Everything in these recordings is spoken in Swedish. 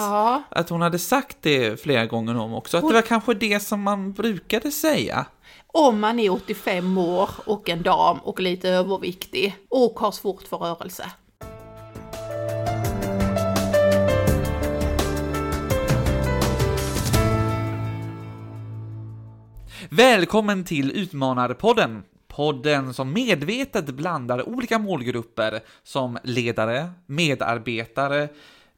Ja. Att hon hade sagt det flera gånger om också. Att Hon- det var kanske det som man brukade säga. Om man är 85 år och en dam och lite överviktig och har svårt för rörelse. Välkommen till Utmanarpodden! Podden som medvetet blandar olika målgrupper som ledare, medarbetare,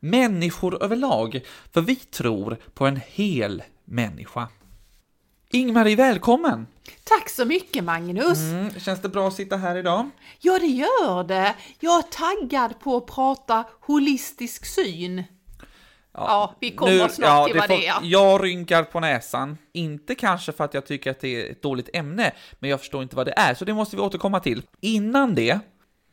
människor överlag, för vi tror på en hel människa. Ingmarie, välkommen! Tack så mycket Magnus! Mm, känns det bra att sitta här idag? Ja, det gör det. Jag är taggad på att prata holistisk syn. Ja, vi kommer snart till det vad det är. Jag rynkar på näsan. Inte kanske för att jag tycker att det är ett dåligt ämne, men jag förstår inte vad det är, så det måste vi återkomma till. Innan det,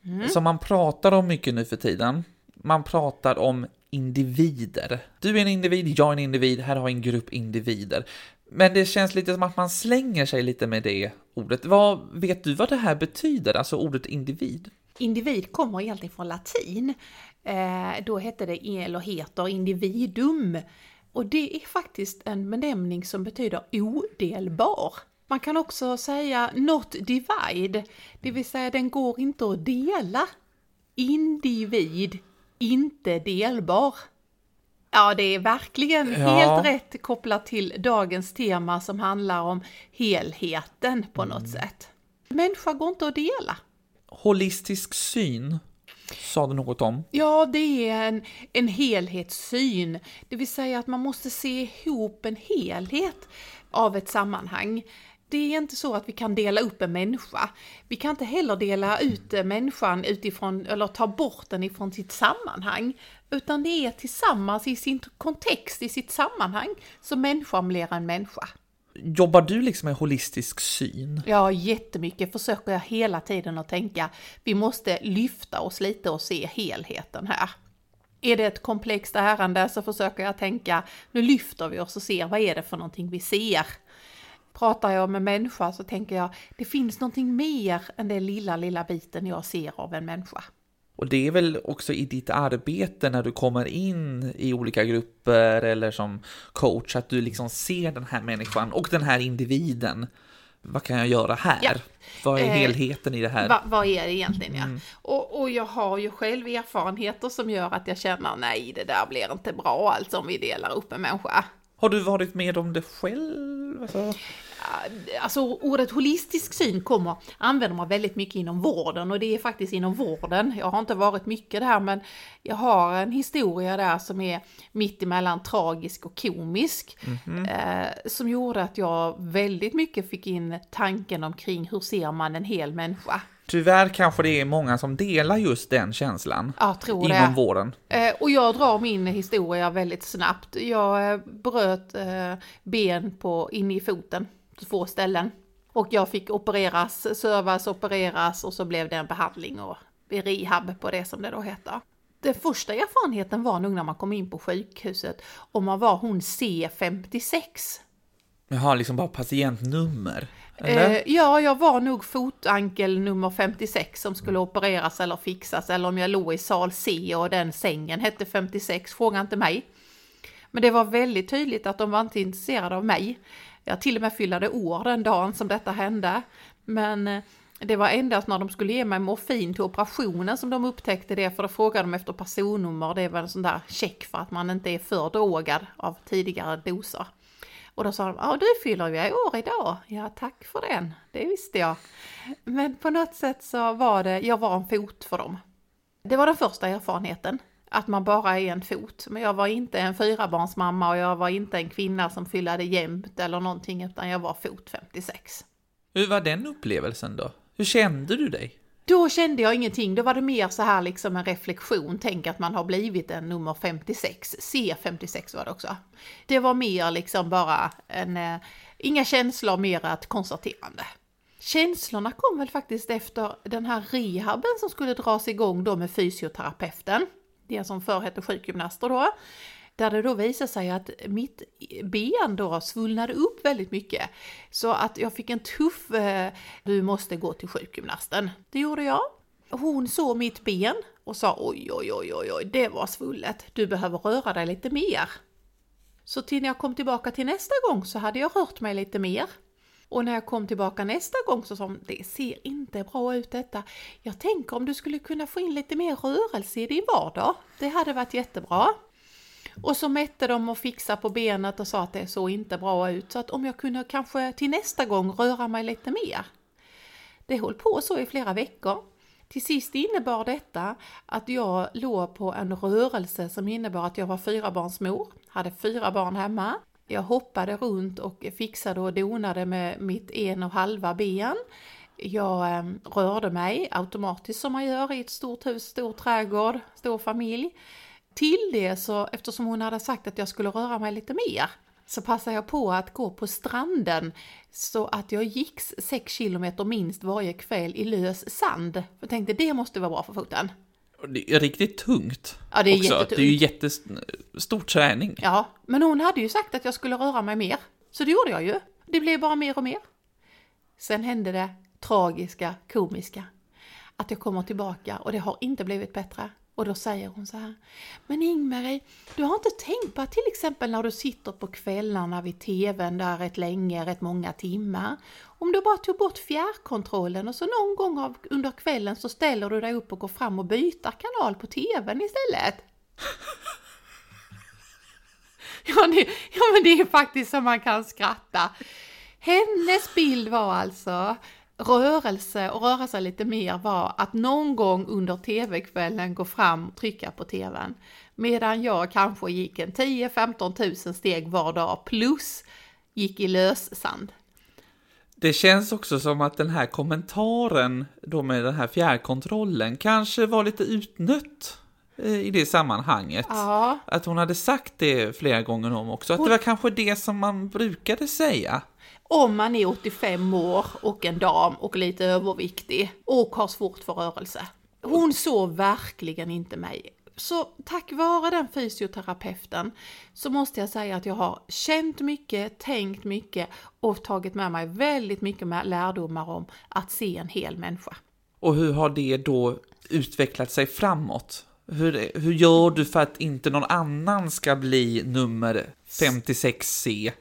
Mm. som man pratar om mycket nu för tiden, man pratar om individer. Du är en individ, jag är en individ, här har vi en grupp individer. Men det känns lite som att man slänger sig lite med det ordet. Vad, vet du vad det här betyder, alltså ordet individ? Individ kommer egentligen från latin. Eh, då hette det, eller heter, individum. Och det är faktiskt en benämning som betyder odelbar. Man kan också säga not divide, det vill säga den går inte att dela. Individ, inte delbar. Ja, det är verkligen Ja. helt rätt kopplat till dagens tema som handlar om helheten på något sätt. Människa går inte att dela. Holistisk syn, sa du något om? Ja, det är en, en helhetssyn, det vill säga att man måste se ihop en helhet av ett sammanhang. Det är inte så att vi kan dela upp en människa. Vi kan inte heller dela ut eh, människan utifrån, eller ta bort den ifrån sitt sammanhang. Utan det är tillsammans i sin kontext, i sitt sammanhang, som människan blir en människa. Jobbar du liksom med holistisk syn? Ja, jättemycket försöker jag hela tiden att tänka, vi måste lyfta oss lite och se helheten här. Är det ett komplext ärende så försöker jag tänka, nu lyfter vi oss och ser vad är det för någonting vi ser. Pratar jag med människa så tänker jag, det finns någonting mer än den lilla, lilla biten jag ser av en människa. Och det är väl också i ditt arbete när du kommer in i olika grupper eller som coach att du liksom ser den här människan och den här individen. Vad kan jag göra här? Ja. Vad är Eh, helheten i det här? Va, vad är det egentligen ja? Och, och jag har ju själv erfarenheter som gör att jag känner, nej det där blir inte bra alltså om vi delar upp en människa. Har du varit med om det själv? Alltså, Alltså ordet holistisk syn kommer, använder man väldigt mycket inom vården och det är faktiskt inom vården. Jag har inte varit mycket där men jag har en historia där som är mittemellan tragisk och komisk. Eh, som gjorde att jag väldigt mycket fick in tanken omkring hur ser man en hel människa. tyvärr kanske det är många som delar just den känslan inom det. vården. Eh, och jag drar min historia väldigt snabbt. Jag eh, bröt eh, ben på, in i foten två ställen. Och jag fick opereras, sövas, opereras och så blev det en behandling och rehab på det som det då heter. Den första erfarenheten var nog när man kom in på sjukhuset och man var hon C56. Jag har liksom bara patientnummer. Eh, ja, jag var nog fotankel nummer 56 som skulle opereras eller fixas, eller om jag låg i sal C och den sängen hette 56, fråga inte mig. Men det var väldigt tydligt att de var inte intresserade av mig. Jag till och med fyllde år den dagen som detta hände. Men eh, det var endast när de skulle ge mig morfin till operationen som de upptäckte det, för då frågade de efter personnummer. Det var en sån där check för att man inte är för drogad av tidigare doser. Och då sa de, ja du fyller ju år idag. Ja tack för den, det visste jag. Men på något sätt så var det, jag var en fot för dem. Det var den första erfarenheten, att man bara är en fot. Men jag var inte en fyrabarnsmamma och jag var inte en kvinna som fyllde jämnt eller någonting, utan jag var fot 56. Hur var den upplevelsen då? Hur kände du dig? Då kände jag ingenting, då var det mer så här liksom en reflektion, tänk att man har blivit en nummer 56, C56 var det också. Det var mer liksom bara en, eh, inga känslor, mer ett konstaterande. Känslorna kom väl faktiskt efter den här rehaben som skulle dras igång då med fysioterapeuten, det som förr hette sjukgymnaster då. Där det då visade sig att mitt ben då svullnade upp väldigt mycket. Så att jag fick en tuff, eh, du måste gå till sjukgymnasten. Det gjorde jag. Hon såg mitt ben och sa oj, oj, oj, oj, oj, det var svullet. Du behöver röra dig lite mer. Så till när jag kom tillbaka till nästa gång så hade jag rört mig lite mer. Och när jag kom tillbaka nästa gång så sa hon, det ser inte bra ut detta. Jag tänker om du skulle kunna få in lite mer rörelse i din vardag. Det hade varit jättebra. Och så mätte de och fixade på benet och sa att det såg inte bra ut. Så att om jag kunde kanske till nästa gång röra mig lite mer. Det höll på så i flera veckor. Till sist innebar detta att jag låg på en rörelse som innebar att jag var fyrabarnsmor, hade fyra barn hemma. Jag hoppade runt och fixade och donade med mitt en och halva ben. Jag ehm, rörde mig automatiskt som man gör i ett stort hus, stor trädgård, stor familj. Till det så, eftersom hon hade sagt att jag skulle röra mig lite mer, så passade jag på att gå på stranden så att jag gick 6 kilometer minst varje kväll i lös sand. Jag tänkte det måste vara bra för foten. Det är riktigt tungt. Ja, det är också. jättetungt. Det är ju jättestor träning. Ja, men hon hade ju sagt att jag skulle röra mig mer. Så det gjorde jag ju. Det blev bara mer och mer. Sen hände det tragiska, komiska. Att jag kommer tillbaka och det har inte blivit bättre. Och då säger hon så här. Men Ingmarie, du har inte tänkt på att till exempel när du sitter på kvällarna vid tvn där rätt länge, rätt många timmar. Om du bara tog bort fjärrkontrollen och så någon gång av, under kvällen så ställer du dig upp och går fram och byter kanal på tvn istället. Ja, det, ja, men det är faktiskt så man kan skratta. Hennes bild var alltså rörelse och röra sig lite mer var att någon gång under tv-kvällen gå fram och trycka på tvn. Medan jag kanske gick en 10-15 tusen steg var dag plus gick i lössand. Det känns också som att den här kommentaren då med den här fjärrkontrollen kanske var lite utnött eh, i det sammanhanget. Ja, Att hon hade sagt det flera gånger om också, att Hon- det var kanske det som man brukade säga om man är 85 år och en dam och lite överviktig och har svårt för rörelse. Hon såg verkligen inte mig. Så tack vare den fysioterapeuten så måste jag säga att jag har känt mycket, tänkt mycket och tagit med mig väldigt mycket med lärdomar om att se en hel människa. Och hur har det då utvecklat sig framåt? Hur, hur gör du för att inte någon annan ska bli nummer 56C?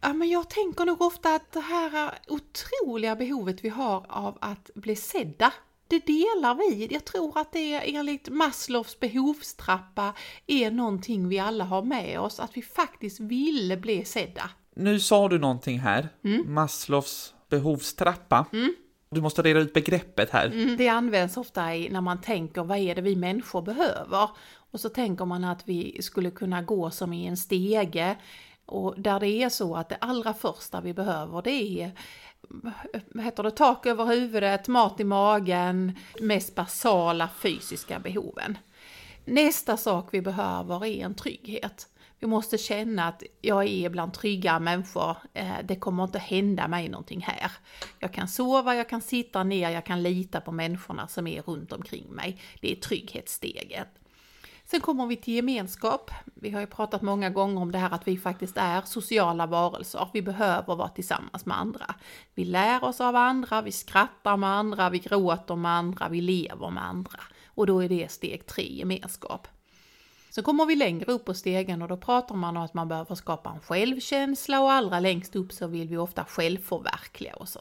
Ja, men jag tänker nog ofta att det här otroliga behovet vi har av att bli sedda, det delar vi. Jag tror att det är enligt Maslows behovstrappa är någonting vi alla har med oss, att vi faktiskt vill bli sedda. Nu sa du någonting här, Mm. Maslows behovstrappa. Du måste reda ut begreppet här. Mm, Det används ofta i, när man tänker vad är det vi människor behöver? Och så tänker man att vi skulle kunna gå som i en stege och där det är så att det allra första vi behöver det är vad heter det, tak över huvudet, mat i magen, mest basala fysiska behoven. Nästa sak vi behöver är en trygghet. Vi måste känna att jag är bland trygga människor. Eh, det kommer inte hända mig någonting här. Jag kan sova, jag kan sitta ner, jag kan lita på människorna som är runt omkring mig. Det är trygghetssteget. Sen kommer vi till gemenskap. Vi har ju pratat många gånger om det här att vi faktiskt är sociala varelser. Vi behöver vara tillsammans med andra. Vi lär oss av andra, vi skrattar med andra, vi gråter med andra, vi lever med andra. Och då är det steg tre, gemenskap. Så kommer vi längre upp på stegen och då pratar man om att man behöver skapa en självkänsla och allra längst upp så vill vi ofta självförverkliga oss.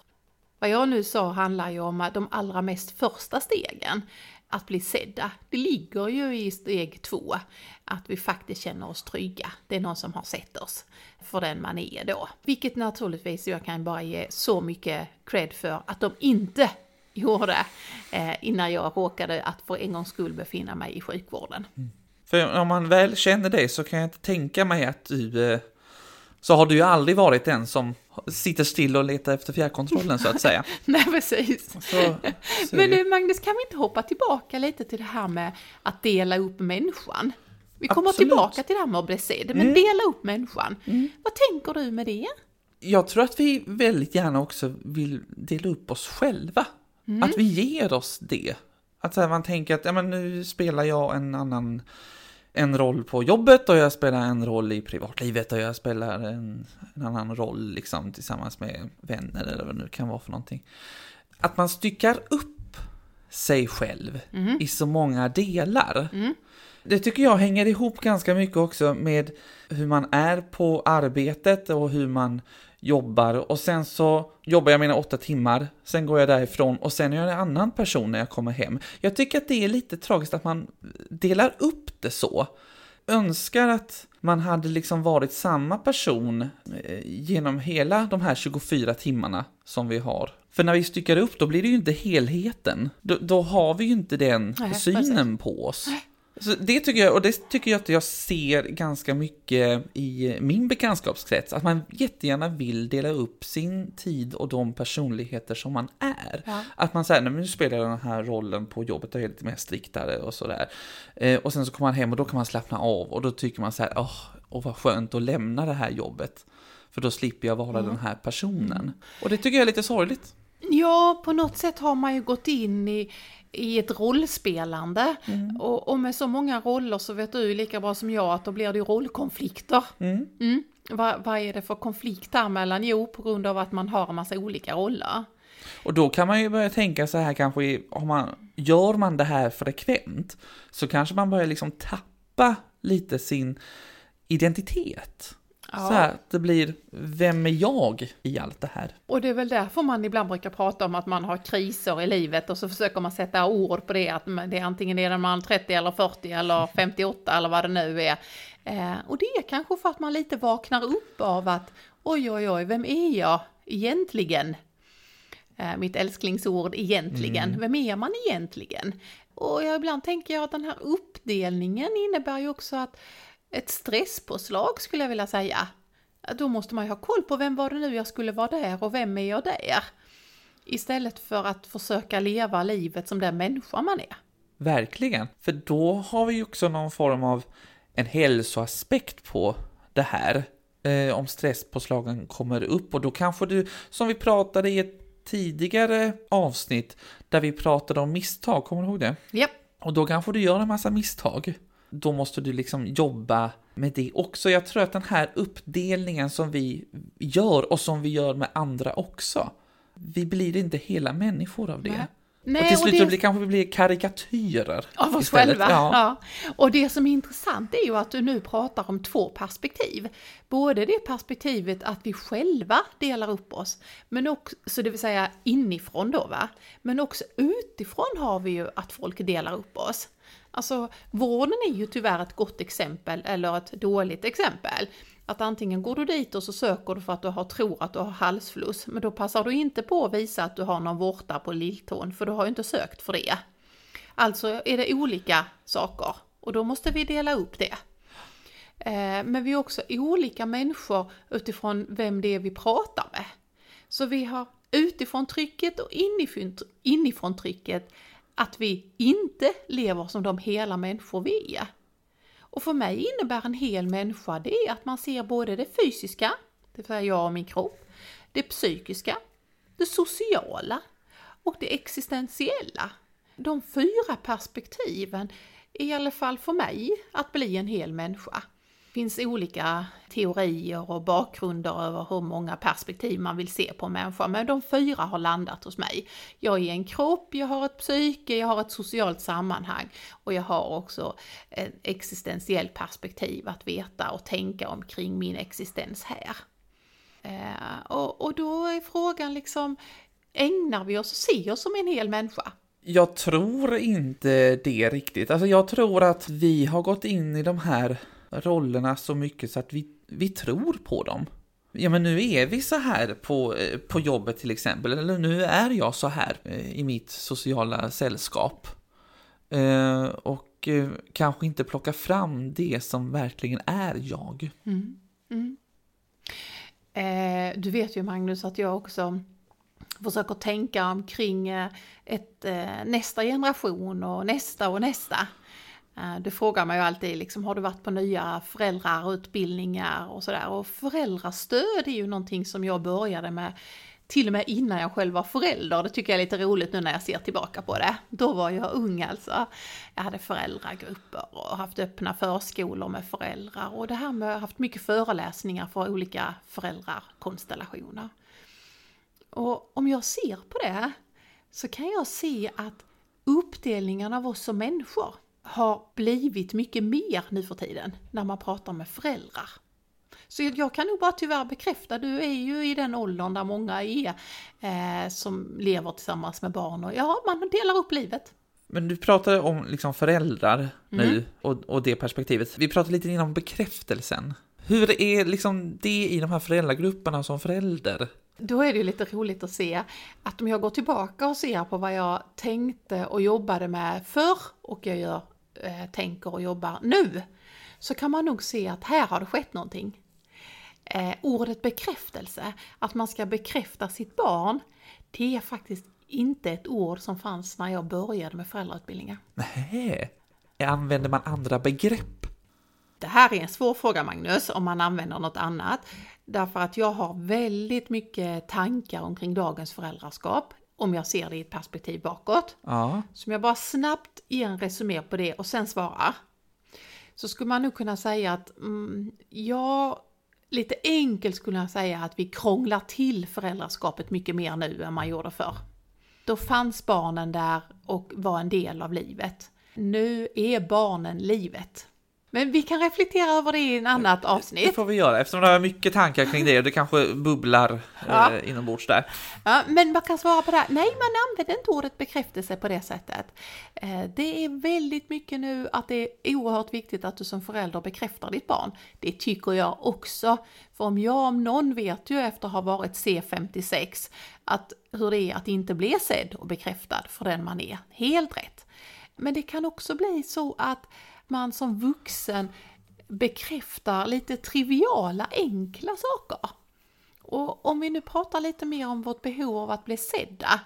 Vad jag nu sa handlar ju om de allra mest första stegen, att bli sedda. Det ligger ju i steg två, att vi faktiskt känner oss trygga. Det är någon som har sett oss för den man är då. Vilket naturligtvis jag kan bara ge så mycket cred för att de inte gjorde eh, innan jag råkade att för en gångs skull befinna mig i sjukvården. Mm. För om man väl känner det så kan jag inte tänka mig att du... eh, Så har du ju aldrig varit den som sitter still och letar efter fjärrkontrollen så att säga. Nej, precis. Så, så Men du Magnus, kan vi inte hoppa tillbaka lite till det här med att dela upp människan? Vi kommer Absolut. tillbaka till det här med att bli sedd, men Mm. dela upp människan. Vad tänker du med det? Jag tror att vi väldigt gärna också vill dela upp oss själva. Att vi ger oss det. Att man tänker att ja, men nu spelar jag en annan en roll på jobbet och jag spelar en roll i privatlivet och jag spelar en, en annan roll liksom tillsammans med vänner eller vad det nu kan vara för någonting. Att man styckar upp sig själv i så många delar. Det tycker jag hänger ihop ganska mycket också med hur man är på arbetet och hur man jobbar och sen så jobbar jag mina åtta timmar, sen går jag därifrån och sen är jag en annan person när jag kommer hem. Jag tycker att det är lite tragiskt att man delar upp det så. Önskar att man hade liksom varit samma person eh, genom hela de här 24 timmarna som vi har. För när vi styckar upp då blir det ju inte helheten. Då, då har vi ju inte den Nej, synen på oss. Så det tycker jag, och det tycker jag att jag ser ganska mycket i min bekantskapskrets, att man jättegärna vill dela upp sin tid och de personligheter som man är. Ja. Att man säger, nu spelar jag den här rollen på jobbet, och är lite mer striktare och sådär. Eh, och sen så kommer man hem och då kan man slappna av och då tycker man så här, åh, oh, vad skönt att lämna det här jobbet. För då slipper jag vara den här personen. Och det tycker jag är lite sorgligt. Ja, på något sätt har man ju gått in i, i ett rollspelande. Och, och med så många roller så vet du lika bra som jag att då blir det ju rollkonflikter. Mm. Vad, vad är det för konflikt där mellan? Jo, på grund av att man har en massa olika roller. Och då kan man ju börja tänka så här kanske, om man, gör man det här frekvent så kanske man börjar liksom tappa lite sin identitet. Ja. Så här, det blir, vem är jag i allt det här? Och det är väl därför man ibland brukar prata om att man har kriser i livet och så försöker man sätta ord på det, att det är antingen är när man är 30 eller 40 eller 58 eller vad det nu är. Eh, och det är kanske för att man lite vaknar upp av att oj, oj, oj, vem är jag egentligen? Eh, mitt älsklingsord egentligen. Vem är man egentligen? Och jag, ibland tänker jag att den här uppdelningen innebär ju också att ett stresspåslag skulle jag vilja säga. Då måste man ju ha koll på vem var det nu jag skulle vara där och vem är jag där? Istället för att försöka leva livet som den människa man är. Verkligen, för då har vi ju också någon form av en hälsoaspekt på det här. Eh, om stresspåslagen kommer upp och då kanske du, som vi pratade i ett tidigare avsnitt, där vi pratade om misstag, kommer du ihåg det? Japp. Och då kanske du gör en massa misstag. Då måste du liksom jobba med det också. Jag tror att den här uppdelningen som vi gör och som vi gör med andra också, vi blir inte hela människor av det. Nej. och till och slut det- så blir, kanske vi blir karikatyrer. Av oss istället. själva. Ja. Ja. Och det som är intressant är ju att du nu pratar om två perspektiv. Både det perspektivet att vi själva delar upp oss, men också, så det vill säga inifrån då va. Men också utifrån har vi ju att folk delar upp oss. Alltså vården är ju tyvärr ett gott exempel eller ett dåligt exempel. Att antingen går du dit och så söker du för att du har, tror att du har halsfluss, men då passar du inte på att visa att du har någon vårta på lilltån, för du har ju inte sökt för det. Alltså är det olika saker och då måste vi dela upp det. Eh, men vi är också olika människor utifrån vem det är vi pratar med. Så vi har utifrån trycket och inifrån, inifrån trycket att vi inte lever som de hela människor vi är. Och för mig innebär en hel människa det är att man ser både det fysiska, det vill säga jag och min kropp, det psykiska, det sociala och det existentiella. De fyra perspektiven är i alla fall för mig att bli en hel människa. Det finns olika teorier och bakgrunder över hur många perspektiv man vill se på en människa, men de fyra har landat hos mig. Jag är en kropp, jag har ett psyke, jag har ett socialt sammanhang och jag har också ett existentiellt perspektiv att veta och tänka omkring min existens här. Eh, och, och då är frågan liksom, ägnar vi oss och ser oss som en hel människa? Jag tror inte det riktigt. Alltså jag tror att vi har gått in i de här rollerna så mycket så att vi, vi tror på dem. Ja men nu är vi så här på, eh, på jobbet till exempel, eller nu är jag så här eh, i mitt sociala sällskap. Eh, och eh, kanske inte plocka fram det som verkligen är jag. Mm, mm. Eh, du vet ju Magnus att jag också försöker tänka omkring eh, ett, eh, nästa generation och nästa och nästa. Eh, det frågar man ju alltid, liksom, har du varit på nya föräldrarutbildningar och sådär? Och föräldrastöd är ju någonting som jag började med till och med innan jag själv var förälder. Det tycker jag är lite roligt nu när jag ser tillbaka på det. Då var jag ung alltså. Jag hade föräldragrupper och haft öppna förskolor med föräldrar och det här med att ha haft mycket föreläsningar för olika föräldrakonstellationer. Och om jag ser på det så kan jag se att uppdelningen av oss som människor har blivit mycket mer nu för tiden när man pratar med föräldrar. Så jag kan nog bara tyvärr bekräfta, du är ju i den åldern där många är eh, som lever tillsammans med barn och ja, man delar upp livet. Men du pratade om liksom föräldrar nu mm. och, och det perspektivet. Vi pratade lite innan om bekräftelsen. Hur är liksom det i de här föräldragrupperna som förälder? Då är det ju lite roligt att se att om jag går tillbaka och ser på vad jag tänkte och jobbade med förr och jag gör, eh, tänker och jobbar nu, så kan man nog se att här har det skett någonting. Eh, ordet bekräftelse, att man ska bekräfta sitt barn, det är faktiskt inte ett ord som fanns när jag började med föräldrautbildningar. Nej, använder man andra begrepp? Det här är en svår fråga Magnus, om man använder något annat. Därför att jag har väldigt mycket tankar omkring dagens föräldraskap, om jag ser det i ett perspektiv bakåt. Ja. Som jag bara snabbt ger en resumé på det och sen svarar. Så skulle man nog kunna säga att mm, jag lite enkelt skulle jag säga att vi krånglar till föräldraskapet mycket mer nu än man gjorde förr. Då fanns barnen där och var en del av livet. Nu är barnen livet. Men vi kan reflektera över det i en annat avsnitt. Det får vi göra, eftersom det har mycket tankar kring det och det kanske bubblar ja. eh, inombords där. Ja, men man kan svara på det här. Nej, man använder inte ordet bekräftelse på det sättet. Eh, det är väldigt mycket nu att det är oerhört viktigt att du som förälder bekräftar ditt barn. Det tycker jag också. För om jag om någon vet ju efter att ha varit C56 att hur det är att inte bli sedd och bekräftad för den man är. Helt rätt. Men det kan också bli så att man som vuxen bekräftar lite triviala, enkla saker. Och om vi nu pratar lite mer om vårt behov av att bli sedda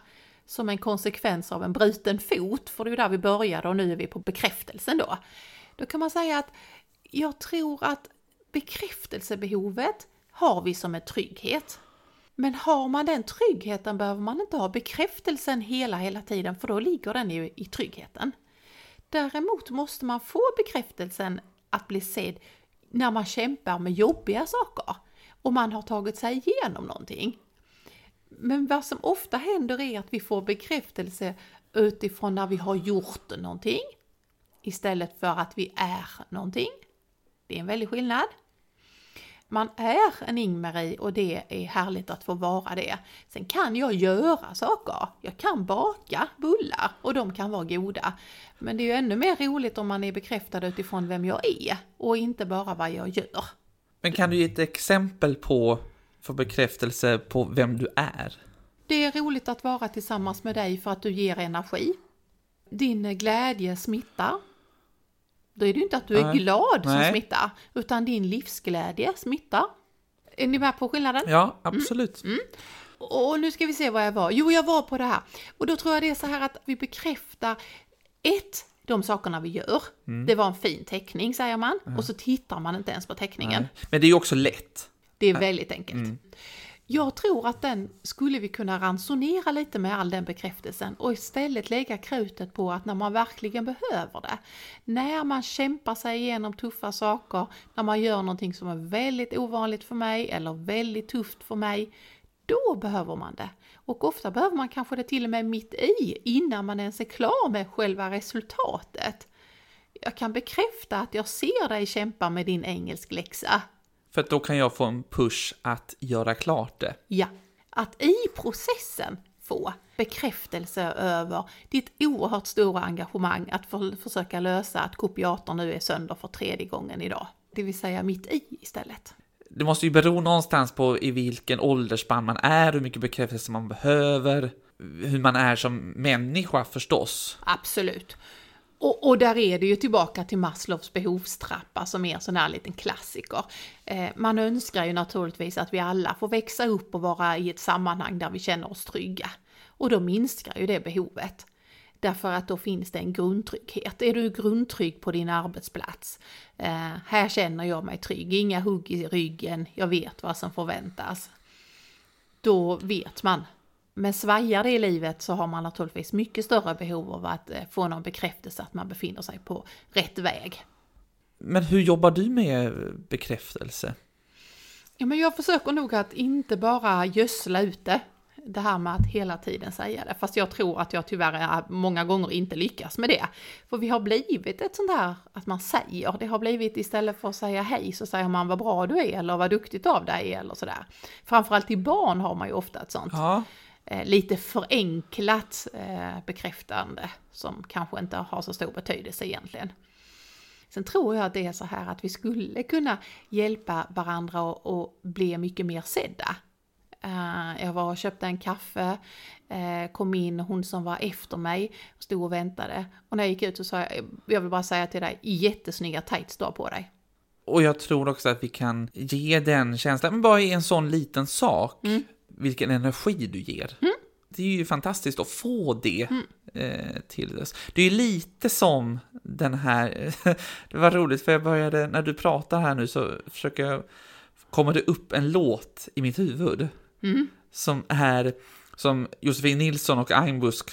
som en konsekvens av en bruten fot, för det är ju där vi började och nu är vi på bekräftelsen då. Då kan man säga att jag tror att bekräftelsebehovet har vi som en trygghet. Men har man den tryggheten behöver man inte ha bekräftelsen hela, hela tiden för då ligger den ju i tryggheten. Däremot måste man få bekräftelsen att bli sedd när man kämpar med jobbiga saker och man har tagit sig igenom någonting. Men vad som ofta händer är att vi får bekräftelse utifrån när vi har gjort någonting istället för att vi är någonting. Det är en väldig skillnad. Man är en Ingmarie och det är härligt att få vara det. Sen kan jag göra saker. Jag kan baka bullar och de kan vara goda. Men det är ju ännu mer roligt om man är bekräftad utifrån vem jag är och inte bara vad jag gör. Men kan du ge ett exempel på, för bekräftelse på vem du är? Det är roligt att vara tillsammans med dig för att du ger energi. Din glädje smittar. Då är det ju inte att du är Nej. glad som Nej. smittar, utan din livsglädje smittar. Är ni med på skillnaden? Ja, absolut. Mm. Mm. Och nu ska vi se vad jag var. Jo, jag var på det här. Och då tror jag det är så här att vi bekräftar ett, de sakerna vi gör. Mm. Det var en fin teckning säger man och så tittar man inte ens på teckningen. Nej. Men det är ju också lätt. Det är väldigt enkelt. Jag tror att den skulle vi kunna ransonera lite med all den bekräftelsen och istället lägga krutet på att när man verkligen behöver det, när man kämpar sig igenom tuffa saker, när man gör någonting som är väldigt ovanligt för mig eller väldigt tufft för mig, då behöver man det. Och ofta behöver man kanske det till och med mitt i, innan man ens är klar med själva resultatet. Jag kan bekräfta att jag ser dig kämpa med din engelskläxa för att då kan jag få en push att göra klart det. Ja, att i processen få bekräftelse över ditt oerhört stora engagemang att för, försöka lösa att kopiatorn nu är sönder för tredje gången idag. Det vill säga mitt i istället. Det måste ju bero någonstans på i vilken åldersspann man är, hur mycket bekräftelse man behöver, hur man är som människa förstås. Absolut. Och, och, där är det ju tillbaka till Maslows behovstrappa som är en sån här liten klassiker. Eh, man önskar ju naturligtvis att vi alla får växa upp och vara i ett sammanhang där vi känner oss trygga. Och då minskar ju det behovet. Därför att då finns det en grundtrygghet. Är du grundtrygg på din arbetsplats? Eh, här känner jag mig trygg, inga hugg i ryggen, jag vet vad som förväntas. Då vet man men svajar det i livet så har man naturligtvis mycket större behov av att eh, få någon bekräftelse att man befinner sig på rätt väg. Men hur jobbar du med bekräftelse? Ja, men jag försöker nog att inte bara gödsla ute Det här med att hela tiden säga det. Fast jag tror att jag tyvärr är- många gånger inte lyckas med det. För vi har blivit ett sånt här att man säger. Det har blivit istället för att säga hej så säger man vad bra du är eller vad duktigt av dig eller sådär. Framförallt till barn har man ju ofta ett sånt Ja, lite förenklat eh, bekräftande som kanske inte har så stor betydelse egentligen. Sen tror jag att det är så här att vi skulle kunna hjälpa varandra och, bli mycket mer sedda. Eh, jag var och köpte en kaffe, eh, kom in, hon som var efter mig stod och väntade. Och när jag gick ut så sa jag, jag vill bara säga till dig, jättesnygga tights du har på dig. och jag tror också att vi kan ge den känslan, men bara i en sån liten sak, Mm. Vilken energi du ger. Det är ju fantastiskt att få det eh, till oss. Det är ju lite som den här, det var roligt för jag började, när du pratar här nu så försöker jag, kommer det upp en låt i mitt huvud. Mm. Som är, som Josefin Nilsson och Einbusk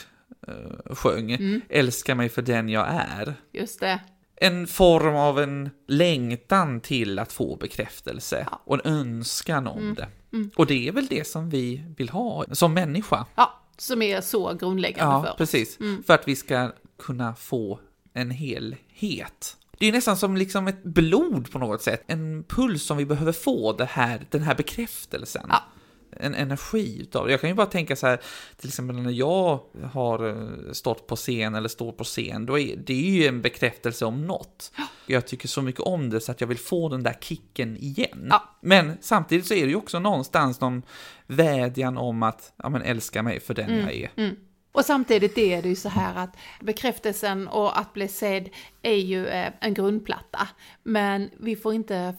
eh, sjöng, Mm. Älska mig för den jag är. Just det. En form av en längtan till att få bekräftelse Ja. och en önskan om Mm. det. Mm. Och det är väl det som vi vill ha som människa. Ja, som är så grundläggande för Ja, oss. precis. Mm. För att vi ska kunna få en helhet. Det är nästan som liksom ett blod på något sätt. En puls som vi behöver få, det här, den här bekräftelsen. Ja. En energi utav det. Jag kan ju bara tänka så här, till exempel när jag har eh, stått på scen eller står på scen, då är det är ju en bekräftelse om något. Jag tycker så mycket om det så att jag vill få den där kicken igen. Ja. Men samtidigt så är det ju också någonstans någon vädjan om att, ja men älska mig för den jag är. Mm. Och samtidigt är det ju så här att bekräftelsen och att bli sedd är ju eh, en grundplatta. Men vi får inte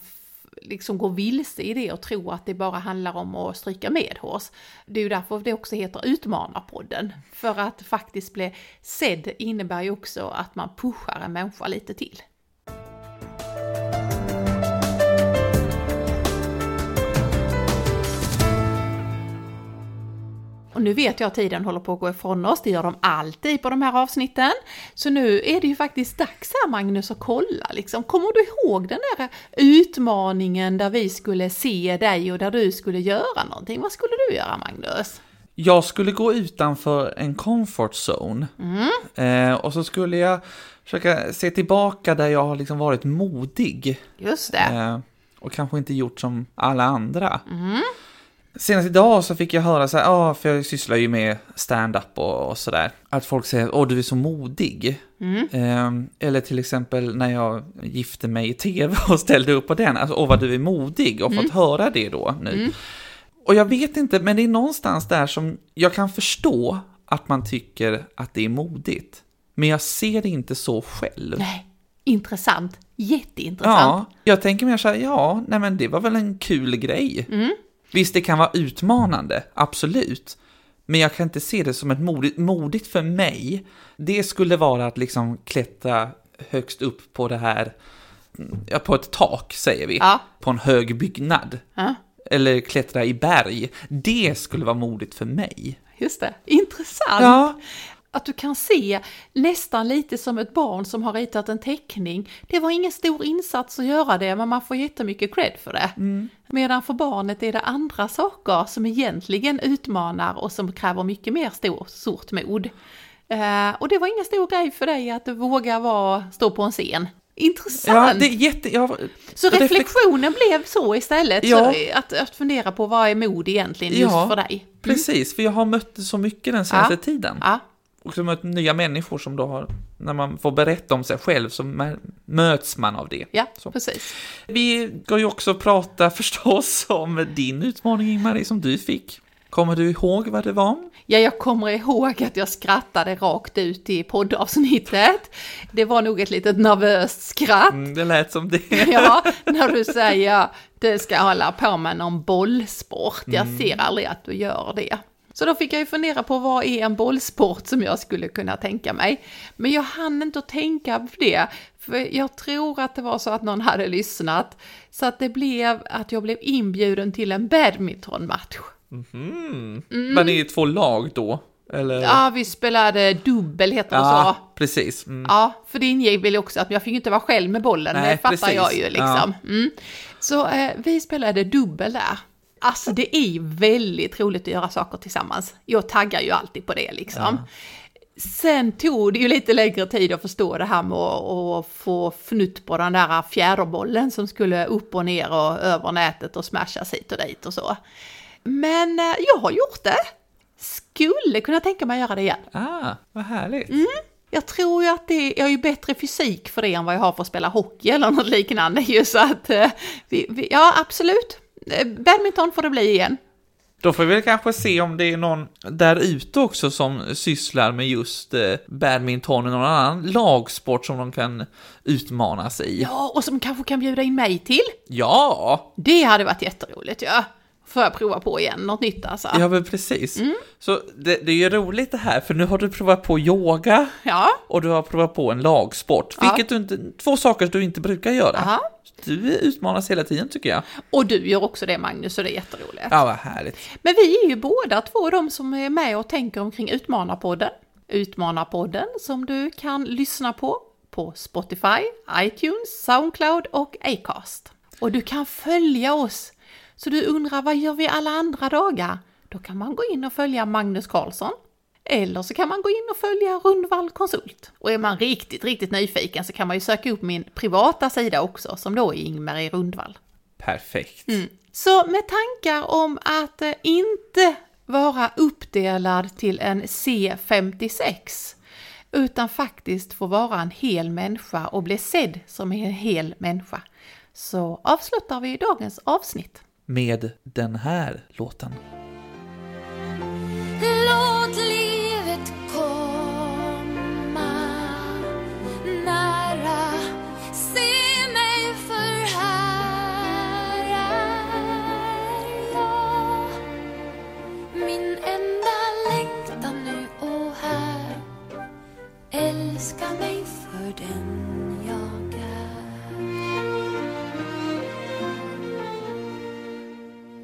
liksom gå vilse i det och tro att det bara handlar om att stryka med oss. Det är ju därför det också heter Utmanarpodden. För att faktiskt bli sedd innebär ju också att man pushar en människa lite till. Och nu vet jag att tiden håller på att gå ifrån oss, det gör de alltid på de här avsnitten. Så nu är det ju faktiskt dags här Magnus att kolla liksom. Kommer du ihåg den där utmaningen där vi skulle se dig och där du skulle göra någonting? Vad skulle du göra Magnus? Jag skulle gå utanför en comfort zone. Eh, och så skulle jag försöka se tillbaka där jag har liksom varit modig. Just det. Eh, och kanske inte gjort som alla andra. Senast idag så fick jag höra så här, ja, för jag sysslar ju med stand-up och, och sådär, att folk säger åh du är så modig. Eh, eller till exempel när jag gifte mig i tv och ställde upp på den, alltså åh vad du är modig och fått höra det då nu. Och jag vet inte, men det är någonstans där som jag kan förstå att man tycker att det är modigt. Men jag ser det inte så själv. Nej, intressant. Jätteintressant. Ja, jag tänker mer så här, ja, nej men det var väl en kul grej. Visst, det kan vara utmanande, absolut. Men jag kan inte se det som ett modigt, modigt för mig. Det skulle vara att liksom klättra högst upp på det här, ja, på ett tak säger vi. Ja. På en hög byggnad. Ja, Eller klättra i berg. Det skulle vara modigt för mig. just det. Intressant. Ja, Att du kan se nästan lite som ett barn som har ritat en teckning. Det var ingen stor insats att göra det, men man får jättemycket cred för det. Medan för barnet är det andra saker som egentligen utmanar och som kräver mycket mer stor, stort mod. Eh, och det var ingen stor grej för dig att våga vara, stå på en scen. Intressant! ja det är jätte... Ja, så reflek- reflektionen blev så istället, Ja. så att, att fundera på vad är mod egentligen just för dig? Precis, för jag har mött det så mycket den senaste Ja. tiden. Ja, Och så mött nya människor som då har, när man får berätta om sig själv så mö- möts man av det. ja Så. precis. Vi ska ju också prata förstås om din utmaning Ingmarie som du fick. Kommer du ihåg vad det var? Ja, jag kommer ihåg att jag skrattade rakt ut i poddavsnittet. Det var nog ett litet nervöst skratt. Mm, det lät som det. Ja, när du säger du ska hålla på med någon bollsport. Jag ser aldrig att du gör det. Så då fick jag ju fundera på vad är en bollsport som jag skulle kunna tänka mig. Men jag hann inte att tänka på det, för jag tror att det var så att någon hade lyssnat. Så att det blev att jag blev inbjuden till en badmintonmatch. Mm. Var ni två lag då? Eller? Ja, vi spelade dubbel heter det så. Ja, precis. Mm. Ja, för det ingick väl också att jag fick inte vara själv med bollen, Nej, det fattar precis. jag ju liksom. Mm. Så eh, vi spelade dubbel där. Alltså det är väldigt roligt att göra saker tillsammans. Jag taggar ju alltid på det liksom. Ja. Sen tog det ju lite längre tid att förstå det här med att, få fnutt på den där fjäderbollen som skulle upp och ner och över nätet och smashas hit och dit och så. Men eh, jag har gjort det. Skulle kunna tänka mig att göra det igen. Ah, vad härligt. Jag tror ju att det, jag har ju bättre fysik för det än vad jag har för att spela hockey eller något liknande ju så att eh, vi, vi, ja absolut. Eh, Badminton får det bli igen. Då får vi väl kanske se om det är någon där ute också som sysslar med just eh, badminton eller någon annan lagsport som de kan utmana sig i. Ja, och som kanske kan bjuda in mig till. Ja, Det hade varit jätteroligt ja. Får jag prova på igen, något nytt alltså. ja men precis. Så det, det är ju roligt det här, för nu har du provat på yoga Ja, och du har provat på en lagsport, Ja. vilket du inte, två saker du inte brukar göra. aha. Du utmanas hela tiden tycker jag. Och du gör också det Magnus, så det är jätteroligt. Ja, vad härligt. Men vi är ju båda två de som är med och tänker omkring Utmanarpodden. Utmanarpodden som du kan lyssna på på Spotify, iTunes, Soundcloud och Acast. Och du kan följa oss. Så du undrar vad gör vi alla andra dagar? Då kan man gå in och följa Magnus Karlsson. Eller så kan man gå in och följa Rundvall Konsult. Och är man riktigt, riktigt nyfiken så kan man ju söka upp min privata sida också som då är Ingmarie Rundvall. Perfekt. Så med tankar om att eh, inte vara uppdelad till en C56 utan faktiskt få vara en hel människa och bli sedd som en hel människa så avslutar vi dagens avsnitt med den här låten. Låt livet komma nära. Se mig för här är jag Min enda längtan nu och här. Älska mig för den